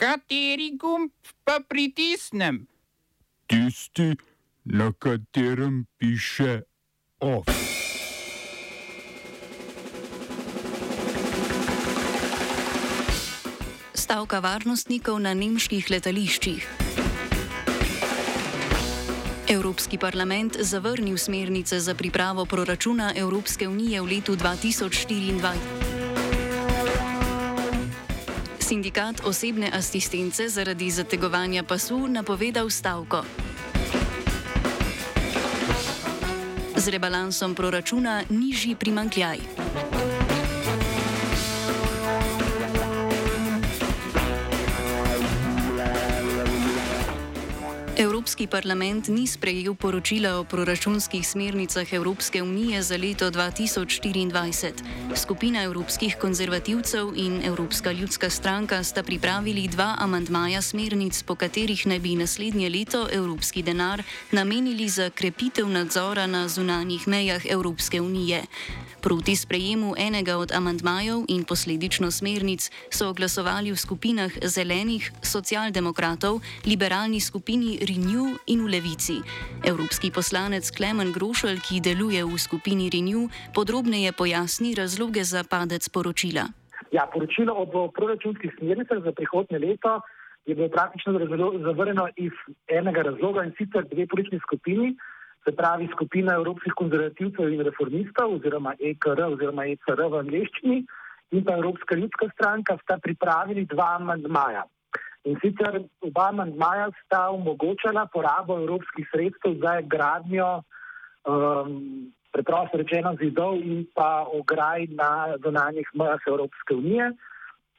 Kateri gumb pa pritisnem? Tisti, na katerem piše OF. Stavka varnostnikov na nemških letališčih. Evropski parlament zavrnil smernice za pripravo proračuna Evropske unije v letu 2024. Sindikat osebne asistence zaradi zategovanja pasu napovedal stavko. Z rebalansom proračuna nižji primankljaj. Evropski parlament ni sprejel poročila o proračunskih smernicah Evropske unije za leto 2024. Skupina evropskih konzervativcev in Evropska ljudska stranka sta pripravili dva amantmaja smernic, po katerih naj bi naslednje leto evropski denar namenili za krepitev nadzora na zunanjih mejah Evropske unije. Proti sprejemu enega od amantmajev in posledično smernic so glasovali v skupinah zelenih, socialdemokratov, liberalni skupini Renew in v levici. Evropski poslanec Klemen Grošelj, ki deluje v skupini Renew, podrobneje pojasni razloge za padec poročila. Ja, poročilo o proračunskih smernicah za prihodnje leto je bilo praktično zavrnjeno iz enega razloga in sicer dve politični skupini se pravi skupina evropskih konzervativcev in reformistov oziroma EKR oziroma ECR v angliščini in pa Evropska ljudska stranka sta pripravili dva amandmaja. In sicer oba amandmaja sta omogočala porabo evropskih sredstev za gradnjo, um, preprosto rečeno, zidov in pa ograj na zonanjih mejah Evropske unije.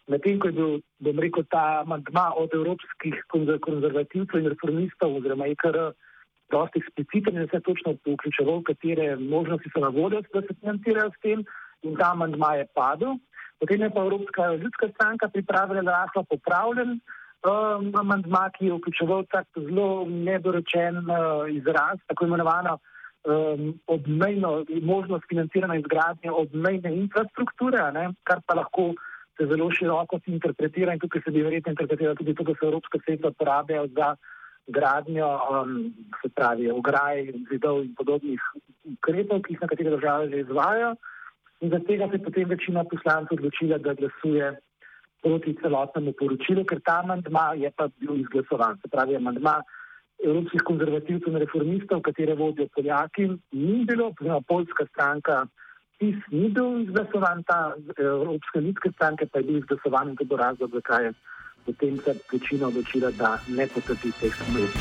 Medtem ko je bil, bom rekel, ta amandma od evropskih konzervativcev in reformistov oziroma EKR dosti ekspliciten in se točno vključeval, katere možnosti so na voljo, da se financirajo s tem in ta amandma je padel. Potem je pa Evropska ljudska stranka pripravila lahko popravljen um, amandma, ki je vključeval tak zelo nedorečen uh, izraz, tako imenovano um, obmejno možnost financiranja izgradnje obmejne infrastrukture, ne, kar pa lahko se zelo široko interpretira in tukaj se bi verjetno interpretiralo tudi to, da se evropska sredstva porabljajo za gradnjo, um, se pravi, ograj, zidov in podobnih ukrepov, ki jih nekatere države že izvajo. In zaradi tega se je potem večina poslancev odločila, da glasuje proti celotnemu poročilu, ker ta amandma je pa bil izglasovan. Se pravi, amandma evropskih konzervativcev in reformistov, katere vodijo Poljaki, ni bilo, oziroma polska stranka. PIS ni bil izglasovan, ta Evropska ljudska stranka pa je bil izglasovan in to bo razlog, zakaj je potem se večina odločila, da ne potrdi teh smrti.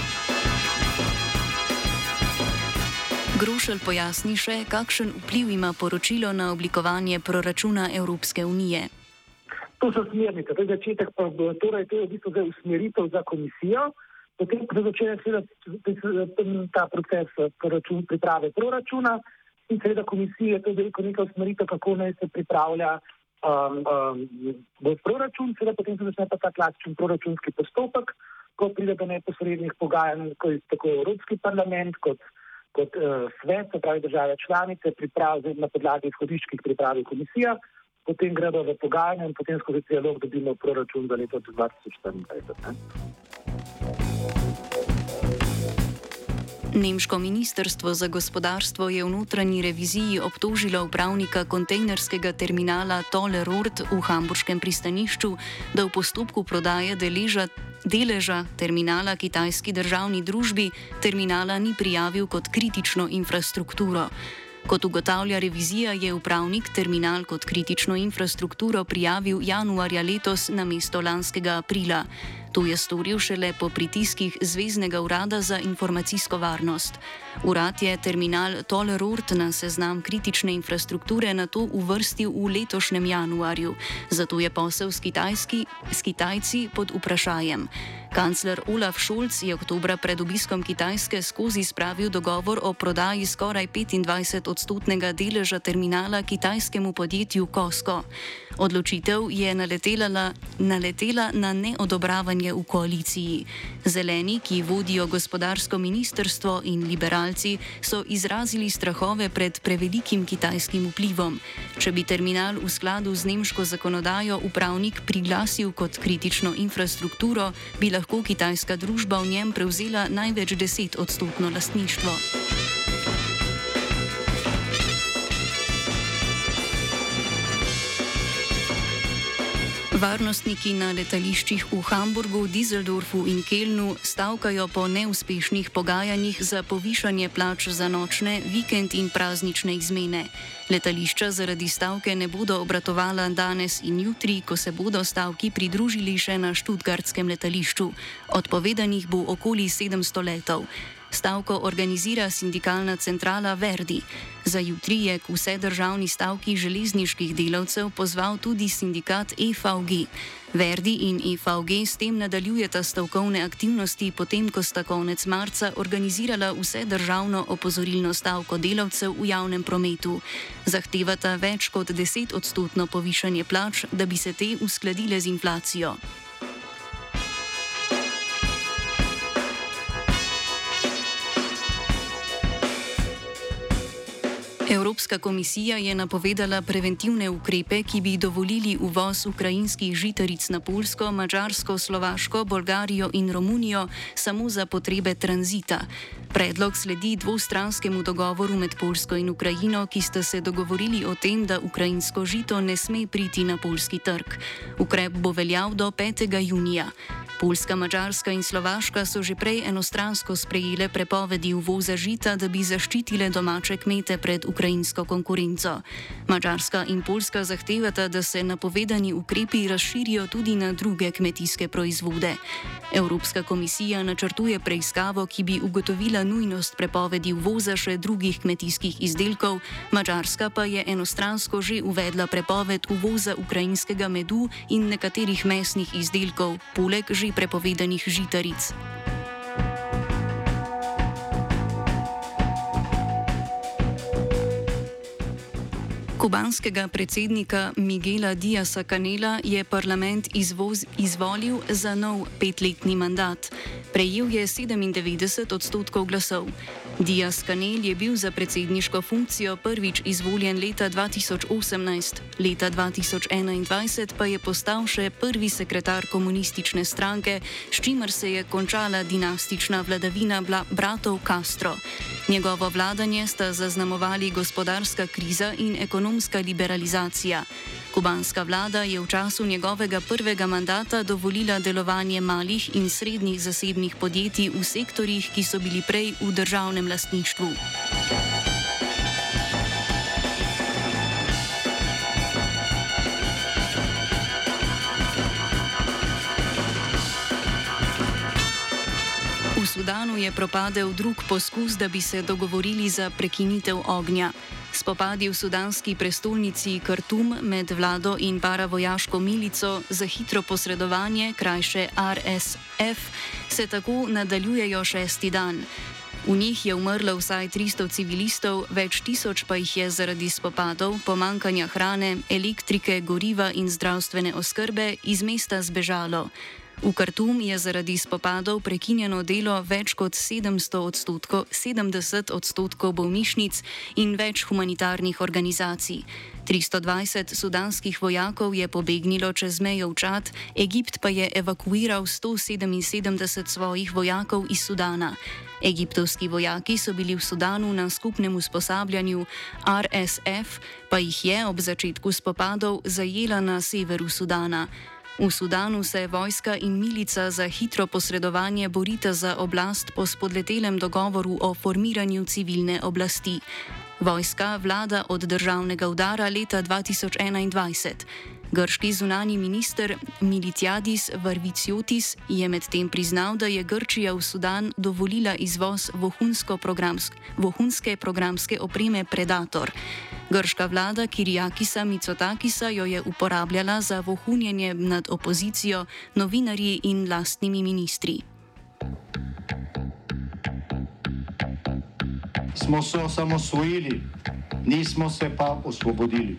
Grošelj pojasni še, kakšen vpliv ima poročilo na oblikovanje proračuna Evropske unije. To so smernice, to je začetek, pa, torej to je v bistvu usmeritev za komisijo, potem ko začne ta proces proračun, priprave proračuna in seveda komisije, to je neka usmeritev, kako naj se pripravlja um, um, v proračun, seveda potem se začne pa ta klasičen proračunski postopek, ko pride do neposrednih pogajanj, ko je tako Evropski parlament kot, kot uh, svet, se pravi države članice, pripravi na podlagi izhodiščih pripravi komisija, potem gredo v pogajanje in potem skozi dialog dobimo proračun za leto 2024. Nemško ministrstvo za gospodarstvo je v notranji reviziji obtožilo upravnika kontejnerskega terminala Tolle Rord v hamburškem pristanišču, da v postopku prodaje deleža, deleža terminala kitajski državni družbi terminala ni prijavil kot kritično infrastrukturo. Kot ugotavlja revizija, je upravnik terminal kot kritično infrastrukturo prijavil januarja letos na mesto lanskega aprila. To je storil šele po pritiskih Zvezdnega urada za informacijsko varnost. Urad je terminal Tolerort na seznam kritične infrastrukture na to uvrstil v letošnjem januarju, zato je posel s, Kitajski, s Kitajci pod vprašanjem. Kancler Olaf Scholz je oktobra pred obiskom Kitajske skozi spravil dogovor o prodaji skoraj 25 odstotnega deleža terminala kitajskemu podjetju Costco. Odločitev je naletela, naletela na neodobravanje pogajanje v koaliciji. Zeleni, ki vodijo gospodarsko ministrstvo in liberalci, so izrazili strahove pred prevelikim kitajskim vplivom. Če bi terminal v skladu z nemško zakonodajo upravnik priglasil kot kritično infrastrukturo, bi lahko kitajska družba v njem prevzela največ 10 odstotno lastništvo. Varnostniki na letališčih v Hamburgu, Düsseldorfu in Kelnu stavkajo po neuspešnih pogajanjih za povišanje plač za nočne, vikend in praznične izmene. Letališča zaradi stavke ne bodo obratovala danes in jutri, ko se bodo stavki pridružili še na študgartskem letališču. Odpovedanih bo okoli 700 letov. Stavko organizira sindikalna centrala Verdi. Za jutri je k vse državni stavki železniških delavcev pozval tudi sindikat EVG. Verdi in EVG s tem nadaljujeta stavkovne aktivnosti, potem ko sta konec marca organizirala vse državno opozorilno stavko delavcev v javnem prometu. Zahtevata več kot 10 odstotno povišanje plač, da bi se te uskladile z inflacijo. Evropska komisija je napovedala preventivne ukrepe, ki bi dovolili uvoz ukrajinskih žitaric na Polsko, Mačarsko, Slovaško, Bolgarijo in Romunijo samo za potrebe tranzita. Predlog sledi dvostranskemu dogovoru med Polsko in Ukrajino, ki sta se dogovorili o tem, da ukrajinsko žito ne sme priti na polski trg. Ukrep bo veljal do 5. junija. Poljska, Mačarska in Slovaška so že prej enostransko sprejele prepovedi uvoza žita, da bi zaščitile domače kmete pred ukrajinsko konkurenco. Mačarska in Poljska zahtevata, da se napovedani ukrepi razširijo tudi na druge kmetijske proizvode. Evropska komisija načrtuje preiskavo, ki bi ugotovila nujnost prepovedi uvoza še drugih kmetijskih izdelkov, Mačarska pa je enostransko že uvedla prepoved uvoza ukrajinskega medu in nekaterih mesnih izdelkov, poleg že prepovedanih žitaric. Kubanskega predsednika Miguela Diasa Canela je parlament izvoz, izvolil za nov petletni mandat. Prejel je 97 odstotkov glasov. Dias Kanel je bil za predsedniško funkcijo prvič izvoljen leta 2018, leta 2021 pa je postal še prvi sekretar komunistične stranke, s čimer se je končala dinastična vladavina bratov Castro. Njegovo vladanje sta zaznamovali gospodarska kriza in ekonomska liberalizacija. Kubanska vlada je v času njegovega prvega mandata dovolila delovanje malih in srednjih zasebnih podjetij v sektorjih, ki so bili prej v državnem lastništvu. V Sudanu je propadel drug poskus, da bi se dogovorili za prekinitev ognja. Spopadi v sudanski prestolnici Khartoum med vlado in paravojaško milico za hitro posredovanje, krajše RSF, se tako nadaljujejo šesti dan. V njih je umrlo vsaj 300 civilistov, več tisoč pa jih je zaradi spopadov, pomankanja hrane, elektrike, goriva in zdravstvene oskrbe iz mesta zbežalo. V Kartum je zaradi spopadov prekinjeno delo več kot 700 odstotkov, 70 odstotkov bolnišnic in več humanitarnih organizacij. 320 sudanskih vojakov je pobegnilo čez mejo v Čad, Egipt pa je evakuiral 177 svojih vojakov iz Sudana. Egiptovski vojaki so bili v Sudanu na skupnem usposabljanju, RSF pa jih je ob začetku spopadov zajela na severu Sudana. V Sudanu se vojska in milica za hitro posredovanje borita za oblast po spodletelem dogovoru o formiranju civilne oblasti. Vojska vlada od državnega udara leta 2021. Grški zunani minister Militiadis Varviciotis je medtem priznal, da je Grčija v Sudan dovolila izvoz vohunske programske opreme Predator. Grška vlada Kirijakisa Micotakisa jo je uporabljala za vohunjenje nad opozicijo, novinarji in lastnimi ministri. Smo se osamosvojili, nismo se pa osvobodili.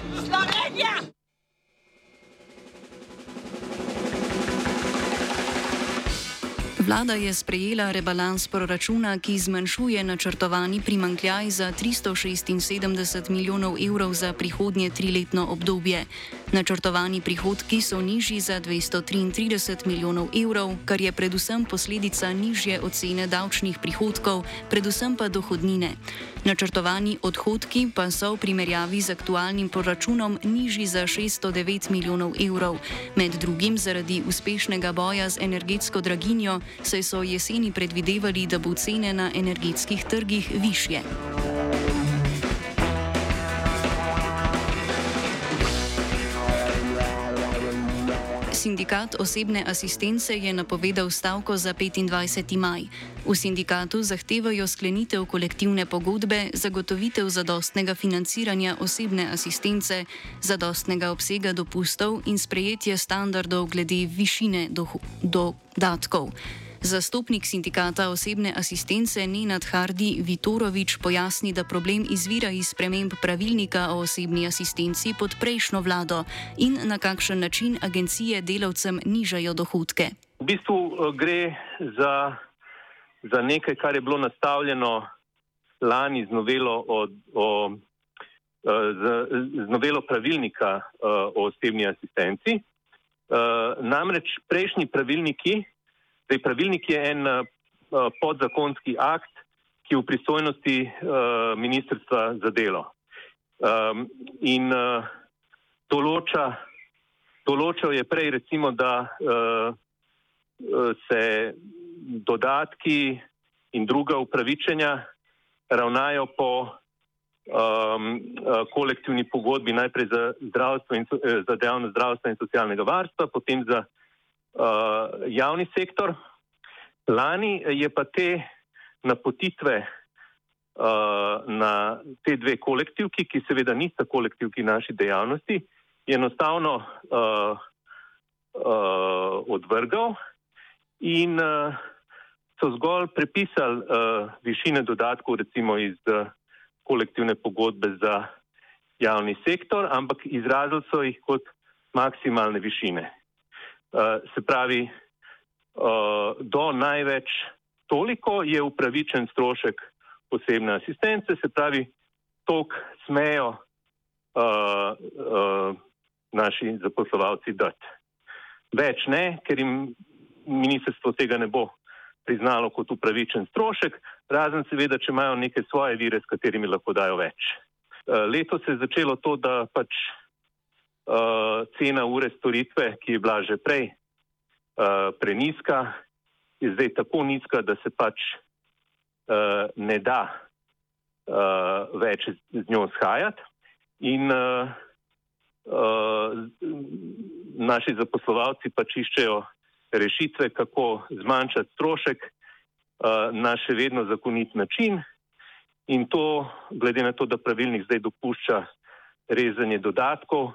Vlada je sprejela rebalans proračuna, ki zmanjšuje načrtovani primankljaj za 376 milijonov evrov za prihodnje triletno obdobje. Načrtovani prihodki so nižji za 233 milijonov evrov, kar je predvsem posledica nižje ocene davčnih prihodkov, predvsem pa dohodnine. Načrtovani odhodki pa so v primerjavi z aktualnim proračunom nižji za 609 milijonov evrov, med drugim zaradi uspešnega boja z energetsko draginjo, saj so jeseni predvidevali, da bo cene na energetskih trgih više. Sindikat osebne asistence je napovedal stavko za 25. maj. V sindikatu zahtevajo sklenitev kolektivne pogodbe, zagotovitev zadostnega financiranja osebne asistence, zadostnega obsega dopustov in sprejetje standardov glede višine dodatkov. Do Zastopnik sindikata osebne asistence Nenad Hardi Vitorovič pojasni, da problem izvira iz sprememb pravilnika o osebni asistenci pod prejšnjo vlado in na kakšen način agencije delavcem nižajo dohodke. V bistvu eh, gre za, za nekaj, kar je bilo nastavljeno lani z novelo, o, o, eh, z, z novelo pravilnika eh, o osebni asistenci. Namreč prejšnji pravilniki Zdaj, pravilnik je en uh, podzakonski akt, ki je v pristojnosti uh, Ministrstva za delo. Um, in uh, določa, določal je prej, recimo, da uh, se dodatki in druga upravičenja ravnajo po um, kolektivni pogodbi, najprej za, in, za dejavnost zdravstva in socialnega varstva, potem za uh, javni sektor. Lani je pa te napotitve uh, na te dve kolektivki, ki seveda nista kolektivki naši dejavnosti, enostavno uh, uh, odvrgal in uh, so zgolj prepisali uh, višine dodatkov, recimo iz uh, kolektivne pogodbe za javni sektor, ampak izrazili so jih kot maksimalne višine. Uh, se pravi, uh, do največ toliko je upravičen strošek posebne asistence, se pravi, tok smejo uh, naši zaposlovalci dati. Več ne, ker jim ministrstvo tega ne bo priznalo kot upravičen strošek, razen seveda, če imajo neke svoje vire, s katerimi lahko dajo več. Letos se je začelo to, da pač uh, cena ure storitve, ki je bila že prej uh, preniska, je zdaj tako nizka, da se pač uh, ne da uh, več z njo shajati. In uh, uh, naši zaposlovalci pač iščejo rešitve, kako zmanjšati strošek uh, na še vedno zakonit način. In to, glede na to, da pravilnik zdaj dopušča rezanje dodatkov,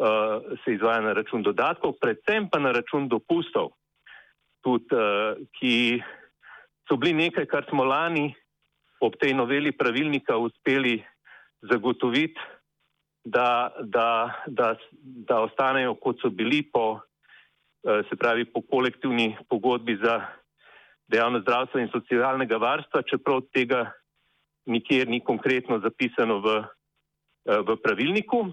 uh, se izvaja na račun dodatkov, predvsem pa na račun dopustov, tudi, uh, ki so bili nekaj, kar smo lani ob tej noveli pravilnika uspeli zagotoviti, da, da, da, da ostanejo kot so bili po, uh, se pravi, po kolektivni pogodbi za dejavnost zdravstva in socialnega varstva, čeprav tega nikjer ni konkretno zapisano v, v pravilniku.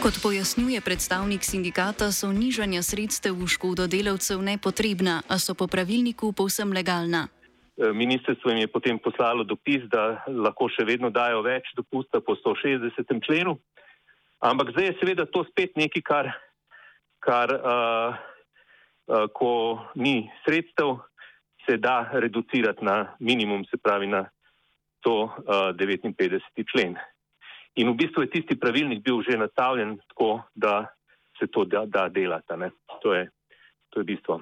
Kot pojasnjuje predstavnik sindikata, so nižanja sredstev v škodo delavcev nepotrebna, a so po pravilniku povsem legalna. E, ministrstvo jim je potem poslalo dopis, da lahko še vedno dajo več dopusta po 160. členu, ampak zdaj je seveda to spet nekaj, kar, kar uh, uh, ko ni sredstev, se da reducirati na minimum, se pravi na 159. člen. In v bistvu je tisti pravilnik bil že nastavljen tako, da se to da, da delati. To je, to je bistvo.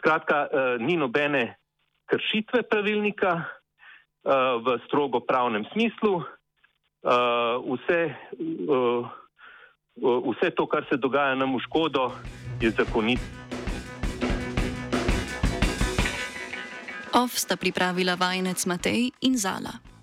Skratka, uh, ni nobene kršitve pravilnika uh, v strogo pravnem smislu. Uh, vse, uh, vse to, kar se dogaja nam v škodo, je zakonito. Ov sta pripravila vajenec Matej in Zala.